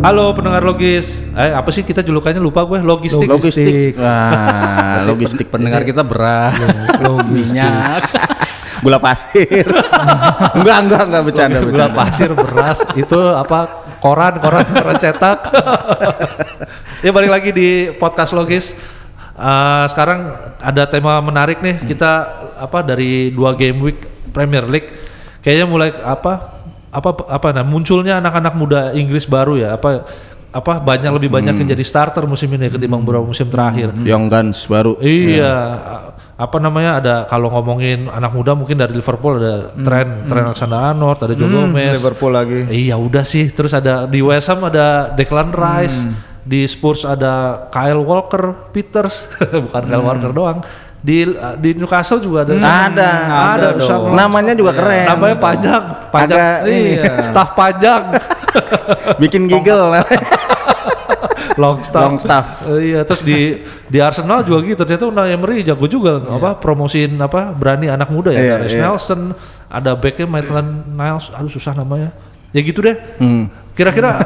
Halo pendengar logis. Eh apa sih kita julukannya lupa gue logistik. Logistik. Wah, logistik Pendengar kita berat, minyak. gula pasir. enggak, enggak, enggak bercanda, Gula bercanda. pasir, beras, itu apa koran, koran, koran cetak. ya balik lagi di podcast logis. Eh, sekarang ada tema menarik nih kita apa dari dua game week Premier League kayaknya mulai apa apa apa nah munculnya anak-anak muda Inggris baru ya apa apa banyak lebih banyak yang jadi starter musim ini ketimbang beberapa musim terakhir. Young Guns baru. Iya, apa namanya ada kalau ngomongin anak muda mungkin dari Liverpool ada Trent, Trent Alexander-Arnold, ada Joe Gomez. Liverpool lagi. Iya udah sih, terus ada di West Ham ada Declan Rice, di Spurs ada Kyle Walker, Peters, bukan Kyle Walker doang. Di di Newcastle juga ada. Ada, ada, ada sama- dong. Namanya juga keren. Namanya panjang, panjang. Agak ini. iya, staff panjang. Bikin giggle. long staff. Long staff. Eh, iya, terus di di Arsenal juga gitu. Ternyata Unai Emery jago juga apa promosiin apa berani anak muda ya. Iya, ada iya. Nelson, ada backnya Maitland Niles, aduh susah namanya. Ya gitu deh. Hmm. Kira-kira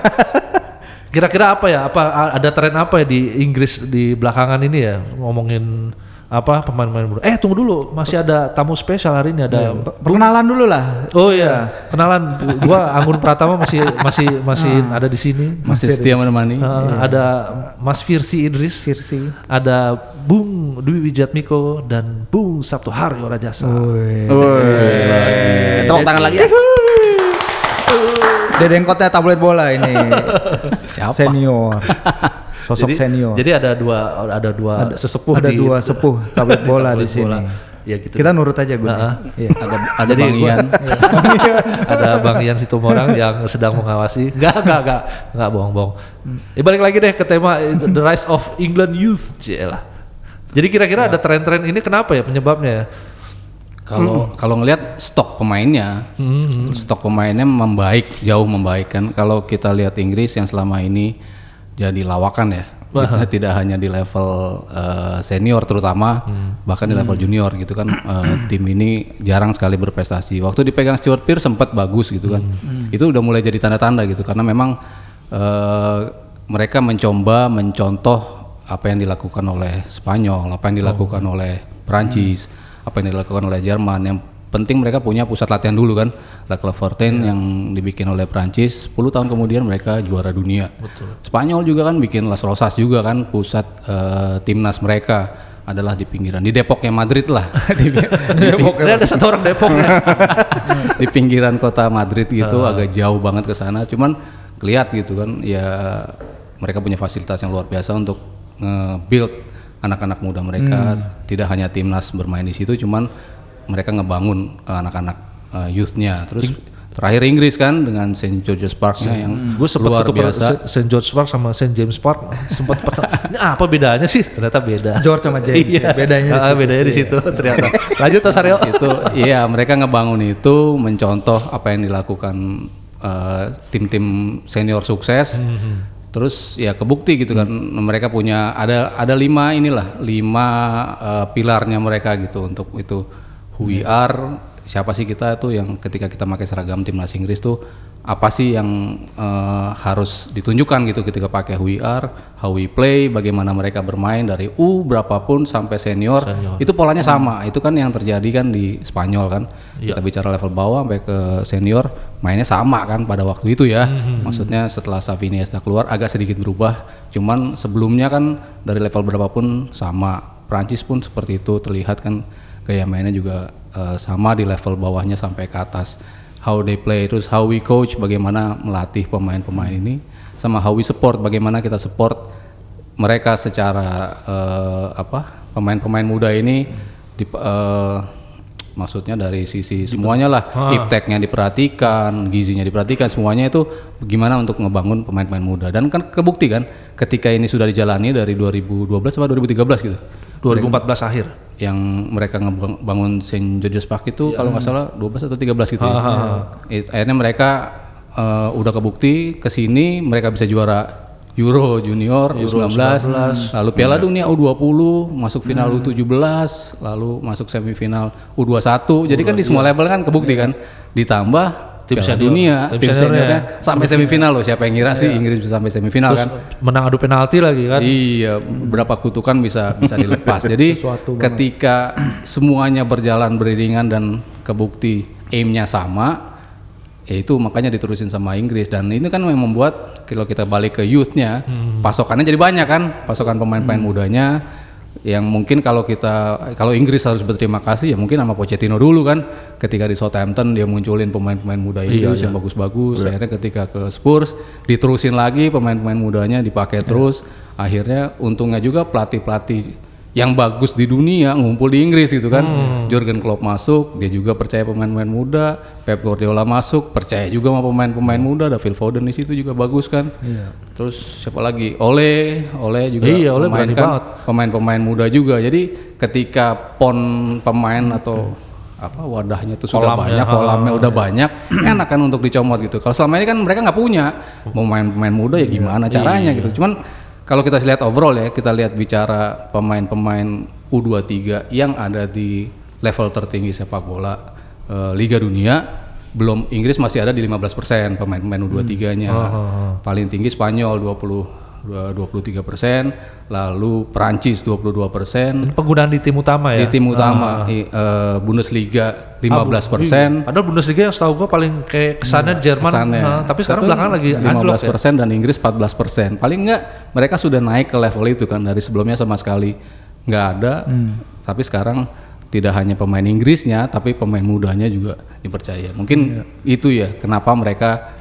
kira-kira apa ya? Apa ada tren apa ya di Inggris di belakangan ini ya ngomongin apa pemain-pemain muda. Eh tunggu dulu, masih ada tamu spesial hari ini ada Perkenalan dulu lah. Oh iya, kenalan gua Anggun Pratama masih masih masih ada di sini. Masih setia menemani. Uh, Ada Mas Firsi Idris, Firsi. ada Bung Dwi Wijatmiko dan Bung Sabtu Haryo Rajasa. Woi. Tepuk tangan lagi ya. Dedengkotnya tablet bola ini. Siapa? Senior. Sosok jadi, senior. Jadi ada dua ada dua sesepuh ada di dua sepuh tablet bola di tablet sini. bola. Ya gitu. Kita nurut aja gue. Nah, Iya. Ada ada Jadi Bang Ian. ada Bang Ian Situmorang yang sedang mengawasi. Enggak, enggak, enggak. Enggak bohong-bohong. Ya, balik lagi deh ke tema itu, The Rise of England Youth. Cielah. Jadi kira-kira ada tren-tren ini kenapa ya penyebabnya ya? Kalau kalau ngelihat stok pemainnya, stok pemainnya membaik, jauh membaik kan. Kalau kita lihat Inggris yang selama ini jadi lawakan ya, tidak, tidak hanya di level eh, senior terutama, bahkan di level junior gitu kan. eh, tim ini jarang sekali berprestasi. Waktu dipegang Stuart Pearce sempat bagus gitu kan. Itu udah mulai jadi tanda-tanda gitu karena memang eh, mereka mencoba mencontoh apa yang dilakukan oleh Spanyol, apa yang dilakukan oleh Prancis, apa yang dilakukan oleh Jerman. Yang penting mereka punya pusat latihan dulu kan, La Clairefontaine yang dibikin oleh Prancis. 10 tahun kemudian mereka juara dunia. Spanyol juga kan bikin Las Rosas juga kan pusat eh, timnas mereka adalah di pinggiran di Depoknya Madrid lah. Di, di ping- Ini ada satu orang Depok ya. di pinggiran kota Madrid gitu agak jauh banget ke sana. Cuman kelihat gitu kan ya mereka punya fasilitas yang luar biasa untuk nge-build anak-anak muda mereka. Tidak hanya timnas bermain di situ cuman mereka ngebangun eh, anak-anak eh, youth-nya terus terakhir Inggris kan dengan St George's Park-nya yang Gue sempat luar biasa St. George Park sama St. James Park. Sempat. Ini apa bedanya sih? Ternyata beda. George sama James. Iya. ya. Bedanya di Ah, situ bedanya di situ ternyata. Lanjut Mas Aryo. itu iya mereka ngebangun itu mencontoh apa yang dilakukan eh, tim-tim senior sukses terus ya kebukti gitu kan mereka punya ada ada lima inilah lima eh, pilarnya mereka gitu untuk itu who we are siapa sih kita tuh yang ketika kita pakai seragam timnas Inggris tuh apa sih yang eh, harus ditunjukkan gitu ketika pakai who we are, how we play, bagaimana mereka bermain dari U berapapun sampai senior, itu polanya sama. Itu kan yang terjadi kan di Spanyol kan. Kita bicara level bawah sampai ke senior, mainnya sama kan pada waktu itu ya. Maksudnya setelah Xavi Iniesta keluar agak sedikit berubah. Cuman sebelumnya kan dari level berapapun sama. Prancis pun seperti itu terlihat kan gaya mainnya juga eh, sama di level bawahnya sampai ke atas. How they play terus how we coach bagaimana melatih pemain-pemain ini. Sama how we support bagaimana kita support mereka secara eh, apa pemain-pemain muda ini di, eh, maksudnya dari sisi semuanya lah. Ipteknya diperhatikan gizinya diperhatikan semuanya itu gimana untuk ngebangun pemain-pemain muda. Dan kan kebukti kan ketika ini sudah dijalani dari 2012 atau 2013 gitu 2014 akhir. yang mereka ngebangun St. George's Park itu kalau nggak salah 12 atau 13 gitu ya. It- akhirnya mereka eh, udah kebukti ke sini mereka bisa juara Euro Junior U19, lalu Piala Dunia U20, masuk final U17, lalu masuk semifinal U21. Jadi kan di semua level kan kebukti kan. Ditambah Tim Piala senior. Dunia, Tim tim, seniornya. seniornya sampai semifinal loh. Siapa yang ngira sih Inggris bisa sampai semifinal Terus kan? menang adu penalti lagi kan. Iya, berapa kutukan bisa bisa dilepas. Jadi ketika semuanya berjalan beriringan dan kebukti aimnya sama, ya itu makanya diterusin sama Inggris dan ini kan yang membuat kalau kita balik ke youthnya, pasokannya jadi banyak kan, pasokan pemain-pemain mudanya yang mungkin kalau kita kalau Inggris harus berterima kasih ya mungkin sama Pochettino dulu kan. Ketika di Southampton dia munculin pemain-pemain muda Inggris yang bagus-bagus. Akhirnya ketika ke Spurs diterusin lagi pemain-pemain mudanya dipakai terus. Akhirnya untungnya juga pelatih-pelatih yang bagus di dunia ngumpul di Inggris gitu kan. Jurgen Klopp masuk dia juga percaya pemain-pemain muda. Pep Guardiola masuk percaya juga sama pemain-pemain muda. Ada Phil Foden di situ juga bagus kan. Terus siapa lagi? Ole Ole juga Iya, Ole memainkan pemain-pemain muda juga. Jadi ketika pon pemain atau apa wadahnya itu sudah banyak, kolamnya udah banyak, enak kan untuk dicomot gitu. Kalau selama ini kan mereka nggak punya. Pemain-pemain muda ya gimana caranya gitu. Cuman kalau kita lihat overall ya, kita lihat bicara pemain-pemain U23 yang ada di level tertinggi sepak bola eh, Liga Dunia belum Inggris masih ada di 15% pemain-pemain U23-nya. Paling tinggi Spanyol 20 23 persen, lalu Perancis 22 persen, penggunaan di tim utama ya. di tim utama i- eh, Bundesliga 15 persen, Padahal Bundesliga yang setahu gua paling kayak kesannya Jerman, kesannya. nah, tapi sekarang Betul, belakangan lagi 15 anjlok ya. persen dan Inggris 14 persen. Paling enggak mereka sudah naik ke level itu kan dari sebelumnya sama sekali nggak ada, Hmm. tapi sekarang tidak hanya pemain Inggrisnya tapi pemain mudanya juga dipercaya. Mungkin itu ya kenapa mereka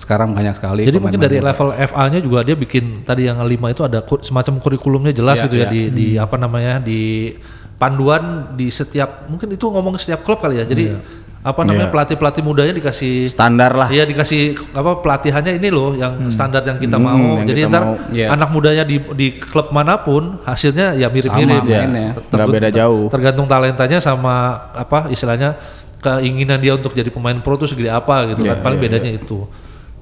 sekarang banyak sekali. Jadi mungkin dari level FA-nya juga dia bikin tadi yang lima itu ada ku- semacam kurikulumnya jelas Iya, gitu ya iya. di di apa namanya di panduan di setiap mungkin itu ngomong setiap klub kali ya. Jadi Iya. apa namanya pelatih-pelatih mudanya dikasih Standar lah. Iya dikasih apa pelatihannya ini loh yang standar yang kita mau. yang Jadi kita ntar mau. Iya. anak mudanya di di klub mana pun hasilnya ya mirip-mirip. Sama Ya, nggak beda jauh. Tergantung talentanya sama apa istilahnya keinginan dia untuk jadi pemain pro itu segede apa gitu kan. Paling bedanya itu.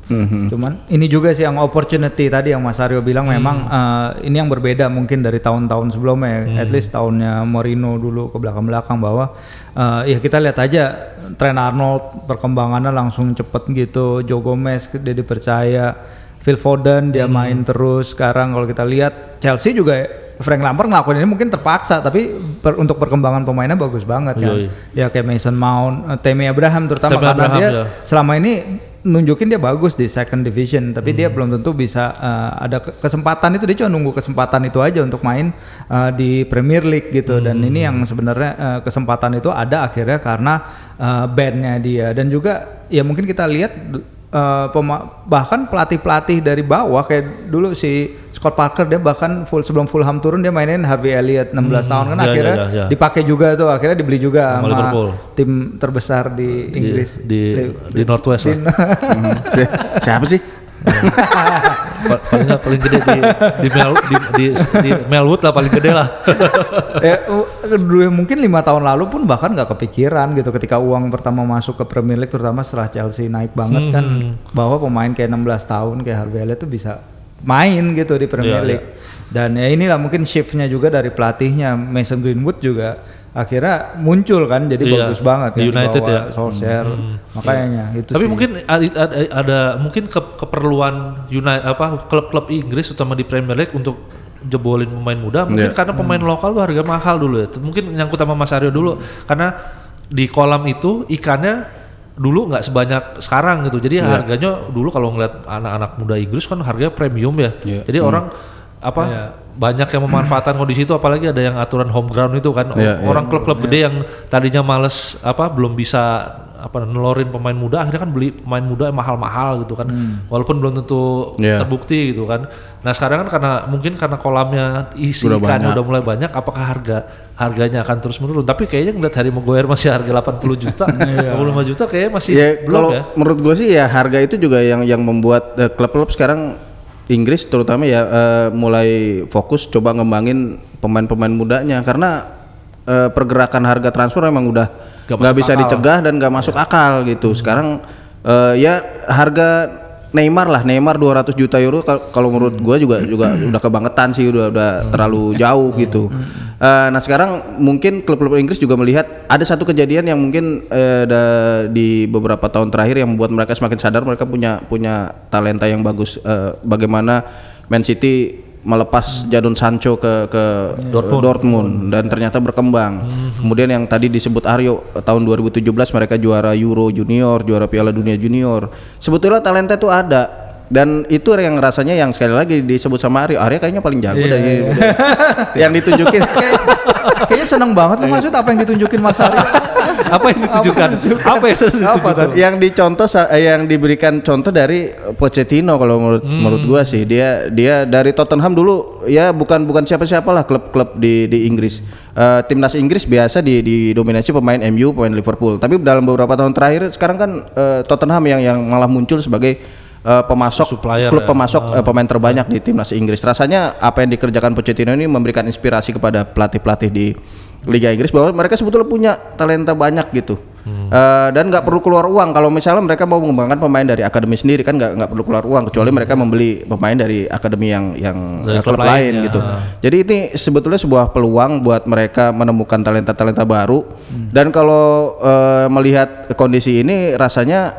Mhm. Cuman ini juga sih yang opportunity tadi yang Mas Aryo bilang memang eh, ini yang berbeda mungkin dari tahun-tahun sebelumnya, at least tahunnya Mourinho dulu ke belakang-belakang bahwa eh, ya kita lihat aja tren Arnold perkembangannya langsung cepet gitu, Joe Gomez dia dipercaya, Phil Foden dia main terus. Sekarang kalau kita lihat Chelsea juga Frank Lampard ngelakuin ini mungkin terpaksa tapi per- untuk perkembangan pemainnya bagus banget kan. Yoi. Ya kayak Mason Mount, eh, Tammy Abraham terutama Tammy karena Abraham, dia ya. selama ini nunjukin dia bagus di second division tapi dia belum tentu bisa uh, ada ke- kesempatan itu. Dia cuma nunggu kesempatan itu aja untuk main uh, di Premier League gitu. Dan ini yang sebenarnya uh, kesempatan itu ada akhirnya karena uh, bandnya dia. Dan juga ya mungkin kita lihat uh, pema- bahkan pelatih-pelatih dari bawah kayak dulu si Scott Parker dia bahkan full sebelum Fulham turun dia mainin Harvey Elliott 16 tahun kan ya, ya, akhirnya ya, ya. dipakai juga tuh akhirnya dibeli juga Sama sama Liverpool. tim terbesar di Inggris di di Northwest lah. Mhm. Si- Siapa sih? Pa- paling nggak paling gede di di, Mel, di, di, di Melwood lah paling gede lah. ya, mungkin lima tahun lalu pun bahkan nggak kepikiran gitu ketika uang pertama masuk ke Premier League terutama setelah Chelsea naik banget kan bahwa pemain kayak 16 tahun kayak Harvey Elliott tuh bisa main gitu di Premier Iya, League dan ya inilah mungkin shiftnya juga dari pelatihnya Mason Greenwood juga akhirnya muncul kan jadi Iya, bagus banget kan United ya. Solskjaer makanya itu Tapi sih. mungkin ada, ada, ada mungkin ke, keperluan United apa klub-klub Inggris terutama di Premier League untuk jebolin pemain muda mungkin Iya. karena pemain lokal tuh harga mahal dulu ya. Mungkin nyangkut sama Mas Aryo dulu karena di kolam itu ikannya dulu nggak sebanyak sekarang gitu. Jadi harganya dulu kalau ngeliat anak-anak muda Inggris kan harganya premium ya. Iya. Jadi orang apa banyak yang memanfaatkan kondisi itu apalagi ada yang aturan home ground itu kan. Iya, iya. orang klub-klub gede yang tadinya males apa belum bisa apa nelorin pemain muda akhirnya kan beli pemain muda yang mahal-mahal gitu kan. Walaupun belum tentu Iya. terbukti gitu kan. Nah sekarang kan karena mungkin karena kolamnya isi Udah ikannya banyak. udah mulai banyak apakah harga harganya akan terus menurun? Tapi kayaknya ngeliat Harry Maguire masih harga 80 juta 85 juta kayaknya masih ya belum kalau ya. menurut gue sih ya harga itu juga yang yang membuat eh, klub-klub sekarang Inggris terutama ya eh, mulai fokus coba ngembangin pemain-pemain mudanya karena eh, pergerakan harga transfer emang udah Gak nggak bisa akal. dicegah dan nggak masuk akal gitu. Sekarang eh, ya harga Neymar lah Neymar 200 juta euro kal- kalau menurut gua juga juga udah kebangetan sih udah udah terlalu jauh gitu. Eh, nah sekarang mungkin klub-klub Inggris juga melihat ada satu kejadian yang mungkin da- di beberapa tahun terakhir yang membuat mereka semakin sadar mereka punya punya talenta yang bagus. Eh, bagaimana Man City melepas Jadon Sancho ke ke Dortmund, Dortmund dan ternyata berkembang. Kemudian yang tadi disebut Aryo eh, tahun 2017 mereka juara Euro Junior, juara Piala Dunia Junior. Sebetulnya talenta itu ada dan itu yang rasanya yang sekali lagi disebut sama Aryo, Aryo kayaknya paling jago Iya, dari iya. yang ditunjukin. Kayaknya seneng banget lo maksud apa yang ditunjukin Mas Ari? apa yang ditujukan? apa yang Apa ditujukan? tuh? yang dicontoh eh, yang diberikan contoh dari Pochettino kalau menurut Hmm. menurut gua sih dia dia dari Tottenham dulu ya bukan bukan siapa-siapa lah klub-klub di di Inggris Eh, timnas Inggris biasa di didominasi pemain MU pemain Liverpool tapi dalam beberapa tahun terakhir sekarang kan eh, Tottenham yang yang malah muncul sebagai eh, pemasok Supplier klub ya. pemasok eh, pemain terbanyak di timnas Inggris. Rasanya apa yang dikerjakan Pochettino ini memberikan inspirasi kepada pelatih-pelatih di Liga Inggris bahwa mereka sebetulnya punya talenta banyak gitu. Eh, dan nggak perlu keluar uang. Kalau misalnya mereka mau mengembangkan pemain dari akademi sendiri kan nggak nggak perlu keluar uang kecuali mereka membeli pemain dari akademi yang yang Dari klub, klub lain, lain, ya. gitu jadi ini sebetulnya sebuah peluang buat mereka menemukan talenta-talenta baru. Dan kalau eh, melihat kondisi ini rasanya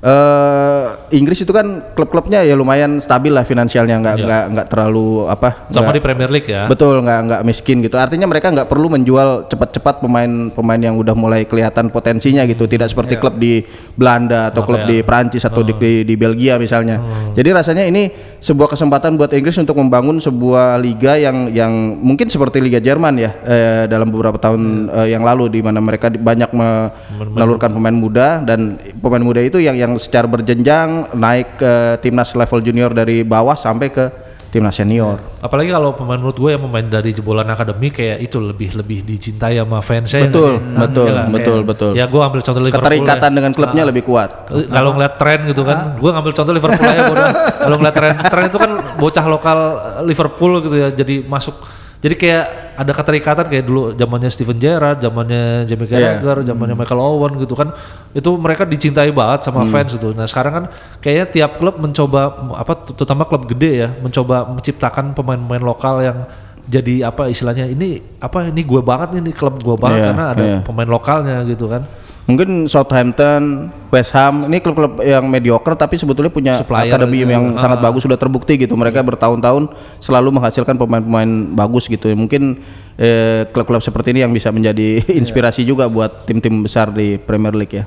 eh Inggris itu kan klub-klubnya ya lumayan stabil lah finansialnya nggak Iya. nggak nggak terlalu apa Sama nggak- di Premier League ya. Betul, nggak nggak miskin gitu. Artinya mereka nggak perlu menjual cepat-cepat pemain-pemain yang udah mulai kelihatan potensinya gitu. Tidak seperti klub di Belanda atau klub di Prancis atau di, di di Belgia misalnya. Jadi rasanya ini sebuah kesempatan buat Inggris untuk membangun sebuah liga yang yang mungkin seperti Liga Jerman ya eh, dalam beberapa tahun eh, yang lalu di mana mereka banyak me- menelurkan pemain muda dan pemain muda itu yang yang secara berjenjang naik ke timnas level junior dari bawah sampai ke timnas senior. Apalagi kalau pemain menurut gue yang pemain dari jebolan akademi kayak itu lebih lebih dicintai sama fansnya. Betul, nggak sih? betul, Iya nggak? betul, Kayak- betul. Ya gue ambil contoh Liverpool. keterikatan ya. dengan klubnya lebih kuat. Eh, Kalau ngeliat tren gitu kan, gue ngambil contoh Liverpool aja bodoh. Kalau ngeliat tren, tren itu kan bocah lokal eh, Liverpool gitu ya, jadi masuk. Jadi kayak ada keterikatan kayak dulu zamannya Steven Gerrard, zamannya Jamie Iya. Carragher, zamannya Michael Owen gitu kan. Itu mereka dicintai banget sama Hmm. fans itu. Nah sekarang kan kayaknya tiap klub mencoba apa, terutama klub gede ya, mencoba menciptakan pemain-pemain lokal yang jadi apa istilahnya ini apa ini gue banget nih ini klub gue banget Iya, karena ada iya. pemain lokalnya gitu kan. Mungkin Southampton, West Ham ini klub-klub yang mediocre tapi sebetulnya punya Supplier akademi itu. yang Ah. sangat bagus sudah terbukti gitu. Mereka bertahun-tahun selalu menghasilkan pemain-pemain bagus gitu. Mungkin eh, klub-klub seperti ini yang bisa menjadi inspirasi juga buat tim-tim besar di Premier League ya.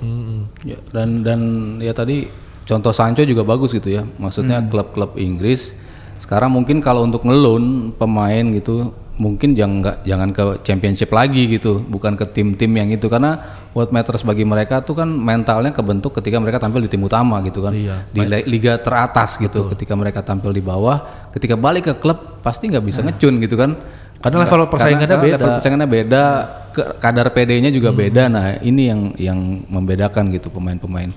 Ya, dan dan ya tadi contoh Sancho juga bagus gitu ya. Maksudnya klub-klub Inggris sekarang mungkin kalau untuk ngelun pemain gitu mungkin jangan nggak jangan ke championship lagi gitu, bukan ke tim-tim yang itu karena what matters bagi mereka tuh kan mentalnya kebentuk ketika mereka tampil di tim utama gitu kan. Iya. Di li- liga teratas gitu ketika mereka tampil di bawah, ketika balik ke klub pasti nggak bisa ngecun gitu kan. Karena level persaingannya Karena- beda. Level persaingannya beda, ke- kadar PD-nya juga beda. Nah, ini yang yang membedakan gitu pemain-pemain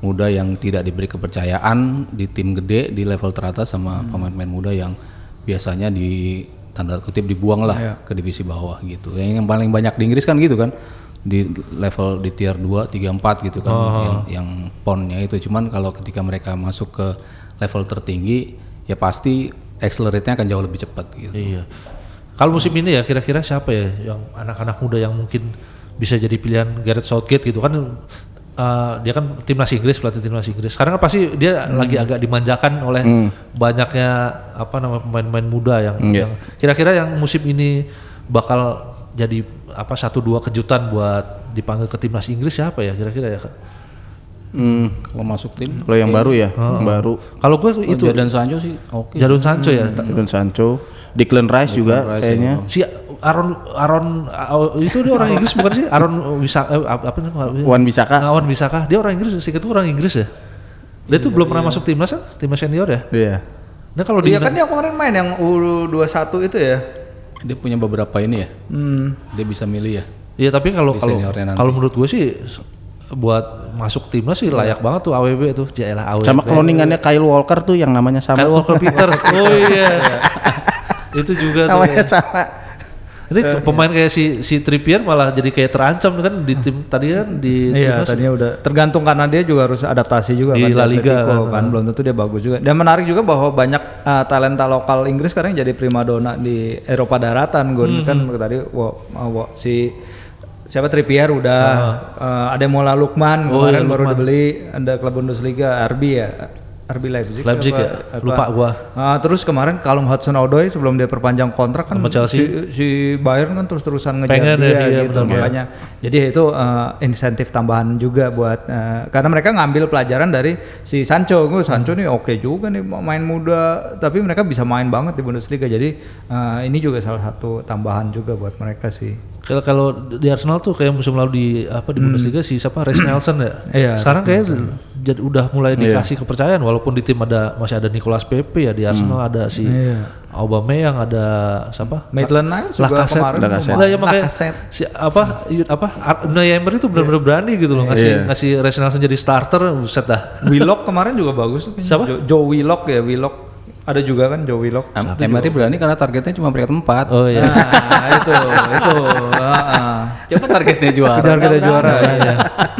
muda yang tidak diberi kepercayaan di tim gede di level teratas sama pemain-pemain muda yang biasanya di tanda kutip dibuang lah ke divisi bawah gitu. Yang, yang paling banyak di Inggris kan gitu kan di level di tier 2, 3, 4 gitu kan yang yang ponnya itu. Cuman kalau ketika mereka masuk ke level tertinggi ya pasti accelerate-nya akan jauh lebih cepat gitu. Iya. Kalau musim ini ya kira-kira siapa ya yang anak-anak muda yang mungkin bisa jadi pilihan Gareth Southgate gitu kan eh, dia kan timnas Inggris pelatih timnas Inggris. Sekarang kan pasti dia lagi agak dimanjakan oleh banyaknya apa namanya pemain-pemain muda yang, Iya. yang kira-kira yang musim ini bakal jadi apa satu dua kejutan buat dipanggil ke timnas Inggris siapa ya kira-kira ya Kak? Hmm, Kalau masuk tim kalau yang baru ya, yang baru Kalau gue itu itu Jadon Sancho sih oke. Jadon Sancho ya. Jadon Sancho, Declan Rice juga Rice kayaknya. Si Aaron Aaron uh, itu dia orang Inggris bukan sih? Aaron Wisa eh, apa namanya? Wan Bisaka. Aaron Bisaka. Dia orang Inggris, sih itu orang Inggris ya. Dia tuh belum pernah masuk timnas kan? Timnas senior ya. Iya. Nah kalau Iya kan yang kemarin main yang U21 itu ya. Dia punya beberapa ini ya. Hmm. Dia bisa milih ya. Iya tapi kalau kalau kalau menurut gue sih buat masuk timnas sih layak banget tuh AWB tuh. Jalah AWB. Sama cloningannya Kyle Walker tuh yang namanya sama. Kyle Walker Peters. Oh iya. itu juga tuh. namanya ya. sama. Ini pemain kayak si si Trippier malah jadi kayak terancam kan di tim tadi kan di Iya, tadinya udah tergantung karena dia juga harus adaptasi juga Di kan La Liga Atletico kan. kan belum tentu dia bagus juga. Dan menarik juga bahwa banyak uh, talenta lokal Inggris sekarang jadi primadona di Eropa daratan. Gun kan tadi wo, wo, si siapa Trippier udah uh, ada Mola Lukman Oh, kemarin iya, baru Lukman. dibeli ada klub Bundesliga RB ya. RB Leipzig, Leipzig apa- ya? apa- Lupa gua. Ah, terus kemarin Callum Hudson-Odoi sebelum dia perpanjang kontrak kan si, si Bayern kan terus-terusan ngejar Pengen ya dia dia, gitu benar. makanya jadi itu eh, insentif tambahan juga buat eh, karena mereka ngambil pelajaran dari si Sancho gue Sancho nih oke juga nih main muda tapi mereka bisa main banget di Bundesliga jadi eh, ini juga salah satu tambahan juga buat mereka sih Kalau kalau di Arsenal tuh kayak musim lalu di apa di Bundesliga si siapa Reece Nelson ya. Iya, Sekarang kayak jadi udah mulai dikasih kepercayaan walaupun di tim ada masih ada Nicolas Pepe ya di Arsenal ada si Iya. Aubameyang ada siapa? Maitland Niles juga Lacazette. kemarin Lacazette. Nah, ya makanya si apa apa Unai Emery itu benar-benar berani gitu loh ngasih Iya. ngasih Reece Nelson jadi starter buset dah. Willock kemarin juga bagus tuh. Siapa? Jo- Joe Willock ya Willock ada juga kan Joe Willock Em- Emery berani karena targetnya cuma peringkat empat. Oh iya. nah itu itu heeh. Coba targetnya juara. kejar kita juara Iya.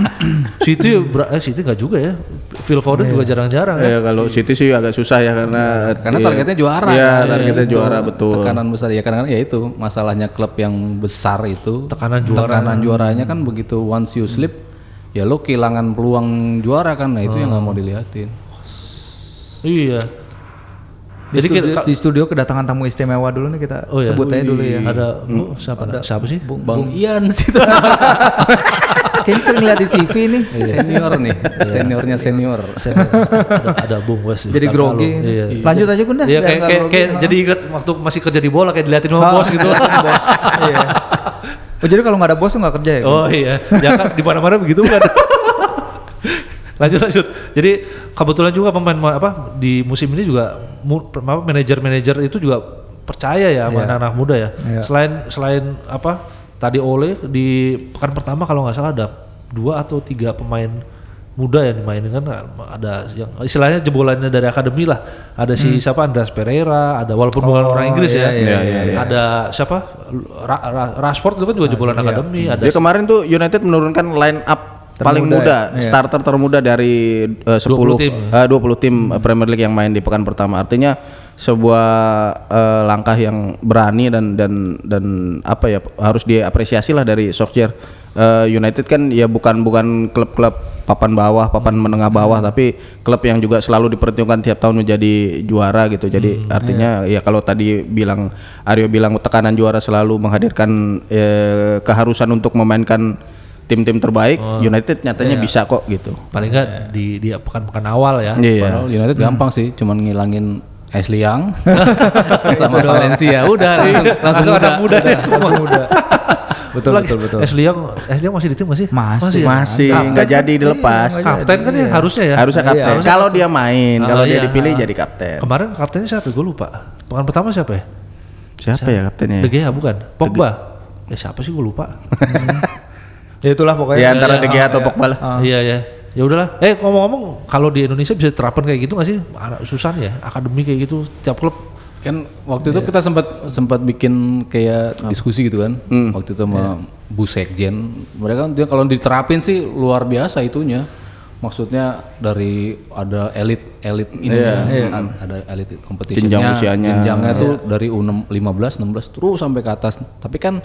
City ber- eh City enggak juga ya. Phil Foden juga jarang-jarang ya. Ya kalau City sih agak susah ya karena Karena iya. targetnya juara. Iya, kan. targetnya juara betul. Tekanan besar ya kadang ya itu masalahnya klub yang besar itu. Tekanan juara. Tekanan juaranya kan begitu once you slip ya lo kehilangan peluang juara kan. Nah itu yang nggak mau dilihatin. Iya. Di, Jadi studio, kita- di studio kedatangan tamu istimewa dulu nih kita Oh iya. sebut aja dulu ya. Ada Bu, siapa siapa sih? Bang Ian situ Kayaknya sering lihat di TV nih. senior nih, seniornya senior. ada, ada Bung Wes. Jadi grogi. Iya. Lanjut aja Gunda. Iya kayak kayak, kayak jadi inget waktu masih kerja di bola kayak diliatin sama Ah, bos gitu. bos. Iya. Oh jadi kalau nggak ada bos nggak kerja ya? oh iya, ya kan di mana-mana begitu kan. lanjut lanjut. Jadi kebetulan juga pemain apa di musim ini juga manajer-manajer itu juga percaya ya sama Iya. anak-anak muda ya. Iya. Selain selain apa tadi Ole di pekan pertama kalau nggak salah ada dua atau tiga pemain muda yang dimainin kan ada yang istilahnya jebolannya dari akademi lah ada si siapa Andreas Pereira ada walaupun bukan Hmm. Oh, orang Inggris iya, ya iya, iya, iya. ada siapa Ra- Ra- Rashford itu kan juga jebolan iya. akademi ada Dia kemarin tuh United menurunkan line up paling Termuda muda, ya? Iya. starter termuda dari eh, 10 tim, eh, 20 tim Premier League yang main di pekan pertama. Artinya sebuah eh, langkah yang berani dan dan dan apa ya harus diapresiasi lah dari Solskjaer. Eh, United kan ya bukan bukan klub-klub papan bawah, papan menengah bawah, tapi klub yang juga selalu diperhitungkan tiap tahun menjadi juara gitu. Jadi artinya ya kalau tadi bilang Aryo bilang tekanan juara selalu menghadirkan eh, keharusan untuk memainkan tim-tim terbaik, United nyatanya bisa kok gitu. paling nggak di di pekan-pekan awal ya Iya. Padahal United gampang sih, cuman ngilangin Ashley Young sama Valencia. Udah langsung, langsung Langsung muda. anak muda ya semua muda. betul Lagi, betul betul. Ashley Young Ashley Young masih di tim masih Masih. ya? Masih Kapten nggak kan? jadi dilepas. Iya, kapten kan ya harusnya ya Harusnya kapten. harusnya kalau dia main, Ah, kalau dia iya. dipilih jadi kapten. kemarin kaptennya siapa gue lupa pekan pertama siapa ya Siapa ya kaptennya? De Gea bukan Pogba ya siapa sih gue lupa Ya itulah pokoknya. Ya antara iya, De Gea atau iya. Pogba lah. iya ya ya udahlah eh ngomong-ngomong kalau di Indonesia bisa diterapkan kayak gitu nggak sih Anak- susah ya akademi kayak gitu tiap klub Kan waktu itu kita sempat sempat bikin kayak diskusi gitu kan. Waktu itu sama Bu Sekjen. Mereka kan dia kalau diterapin sih luar biasa itunya. Maksudnya dari ada elit elit ini kan, ada elit competitionnya, Jenjang usianya. jenjangnya tuh dari U15, 16 terus sampai ke atas. Tapi kan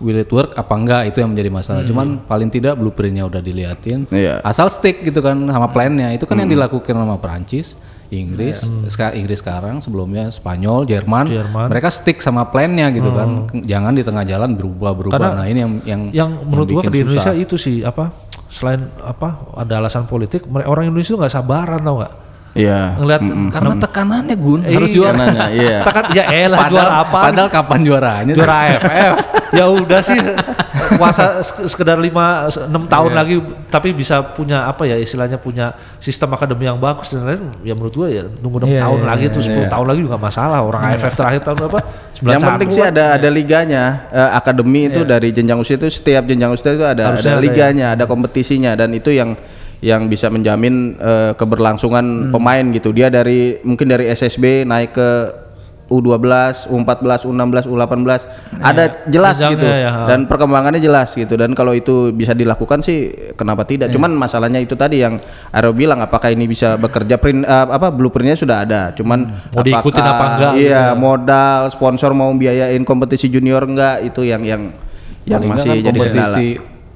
will it work apa enggak itu yang menjadi masalah. Cuman paling tidak blueprintnya udah diliatin. Iya. Asal stick gitu kan sama plannya. Itu kan yang dilakukan sama Perancis, Inggris, seka- Inggris sekarang, sebelumnya Spanyol, Jerman. Jerman. Mereka stick sama plannya gitu kan. Jangan di tengah jalan berubah-berubah. Karena Nah, ini yang yang yang menurut gua bikin di Indonesia susah. itu sih apa selain apa ada alasan politik orang Indonesia itu nggak sabaran tau nggak Iya. ngelihat karena tekanannya Gun Eh, harus iya. juara. Karenanya, iya. Tekan ya elah Padahal, juara apa? padahal kapan juaranya? Juara AFF. ya udah sih puasa sek- sekedar 5 6 tahun lagi tapi bisa punya apa ya istilahnya punya sistem akademi yang bagus dan lain ya menurut gua ya nunggu 6 Iya, tahun iya, lagi iya, tuh 10 tahun lagi juga masalah. Orang AFF terakhir tahun berapa? 91 Yang penting sih kan? ada ada liganya. Eh, akademi itu dari jenjang usia itu setiap jenjang usia itu ada Harusnya ada ada ya. liganya, ada kompetisinya dan itu yang yang bisa menjamin eh, keberlangsungan pemain gitu. Dia dari mungkin dari SSB naik ke U12, U14, U16, U18 ada jelas Jenjangnya gitu. ya, ha. dan perkembangannya jelas gitu. Dan kalau itu bisa dilakukan sih kenapa tidak? Cuman masalahnya itu tadi yang Aro bilang apakah ini bisa bekerja? Print eh, apa blueprintnya sudah ada. Cuman Mau diikutin apakah- apa enggak gitu iya ya. modal sponsor mau biayain kompetisi junior enggak? Itu yang yang yang Paling masih nggak kan jadi kendala. kompetisi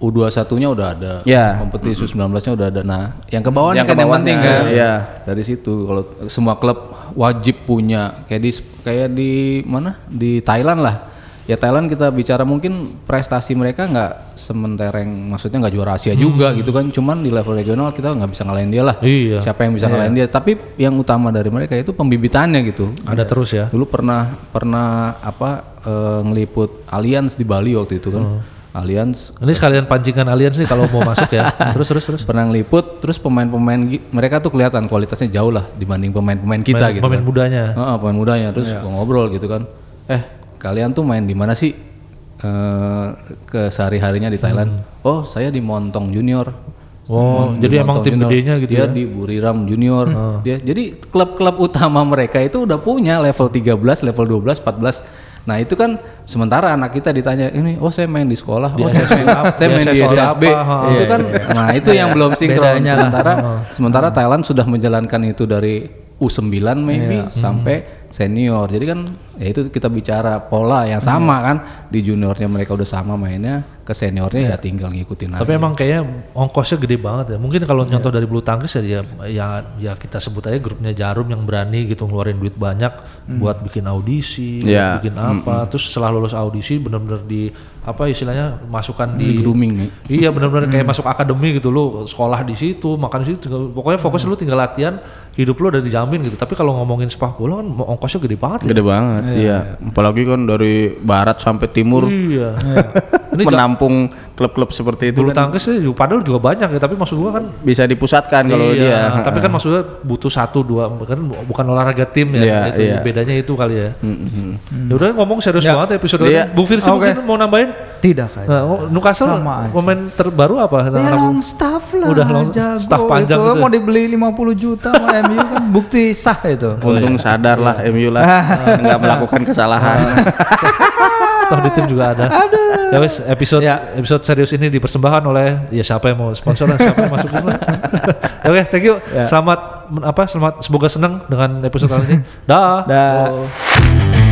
U21-nya udah ada. Ya. Kompetisi U19-nya udah ada. Nah, yang ke bawahnya Yang kan yang penting kan. iya. Dari situ kalau semua klub wajib punya kayak di kayak di mana? Di Thailand lah. Ya Thailand kita bicara mungkin prestasi mereka nggak sementereng maksudnya nggak juara Asia juga gitu kan cuman di level regional kita nggak bisa ngalahin dia lah Iya. siapa yang bisa ngalahin dia tapi yang utama dari mereka itu pembibitannya gitu Ada terus ya. Dulu pernah pernah apa eh, ngeliput Allianz di Bali waktu itu kan. Allianz Ini sekalian pancingan aliens nih kalau mau masuk ya. Terus terus terus. pernah ngeliput terus pemain-pemain mereka tuh kelihatan kualitasnya jauh lah dibanding pemain-pemain kita Pemain- gitu pemain kan. mudanya. Heeh, pemain mudanya terus gua ngobrol gitu kan. Eh, kalian tuh main di mana sih? Eh ke sehari-harinya di Thailand. Oh, saya di Montong Junior. Oh, Di jadi emang tim Junior. gedenya gitu Dia ya. di Buriram Junior. Dia jadi klub-klub utama mereka itu udah punya level 13, level 12, 14. Nah, itu kan sementara anak kita ditanya ini, oh saya main di sekolah, oh saya main, saya main di SSB SSB. apa, ha. Itu kan nah itu yang belum sinkron. Bedanya lah. Sementara sementara Thailand sudah menjalankan itu dari U9 maybe sampai senior. Jadi kan ya itu kita bicara pola yang sama kan di juniornya mereka udah sama mainnya, ke seniornya ya tinggal ngikutin Tapi aja. emang kayaknya ongkosnya gede banget ya. Mungkin kalau nyontoh dari bulu tangkis ya, ya ya ya kita sebut aja grupnya Jarum yang berani gitu ngeluarin duit banyak buat bikin audisi, buat Ya. bikin apa. Terus setelah lulus audisi benar-benar di apa istilahnya masukkan di di grooming nih. Iya benar-benar kayak masuk akademi gitu lu sekolah di situ, makan di situ. tinggal- pokoknya fokus lu tinggal latihan, hidup lu udah dijamin gitu. Tapi kalau ngomongin sepak bola kan ongkosnya gede banget ya. gede banget iya apalagi kan dari barat sampai timur Iya. Ini ja- menampung klub-klub seperti itu bulu kan tangkis sih padahal juga banyak ya, tapi maksud gua kan bisa dipusatkan kalau iya, dia tapi kan maksudnya butuh satu dua kan bukan olahraga tim ya. Iya, itu iya. bedanya itu kali ya. Ya udah ngomong serius banget ya episode Iya. ini. Bung Firsi Oke. mungkin mau nambahin Tidak kayak. Nah, oh, Newcastle Sama aja. pemain terbaru apa? Ya long staff lah. Udah long- jago staff panjang itu. gitu ya. Mau dibeli 50 juta sama MU kan bukti sah itu. untung sadar lah MU lah nggak melakukan kesalahan Toh di tim juga ada. Ya wes episode Ya. episode serius ini dipersembahkan oleh ya siapa yang mau sponsor lah, siapa yang masukin lah. Oke, thank you. Ya. Selamat apa? Selamat semoga senang dengan episode kali ini. Dah. Dan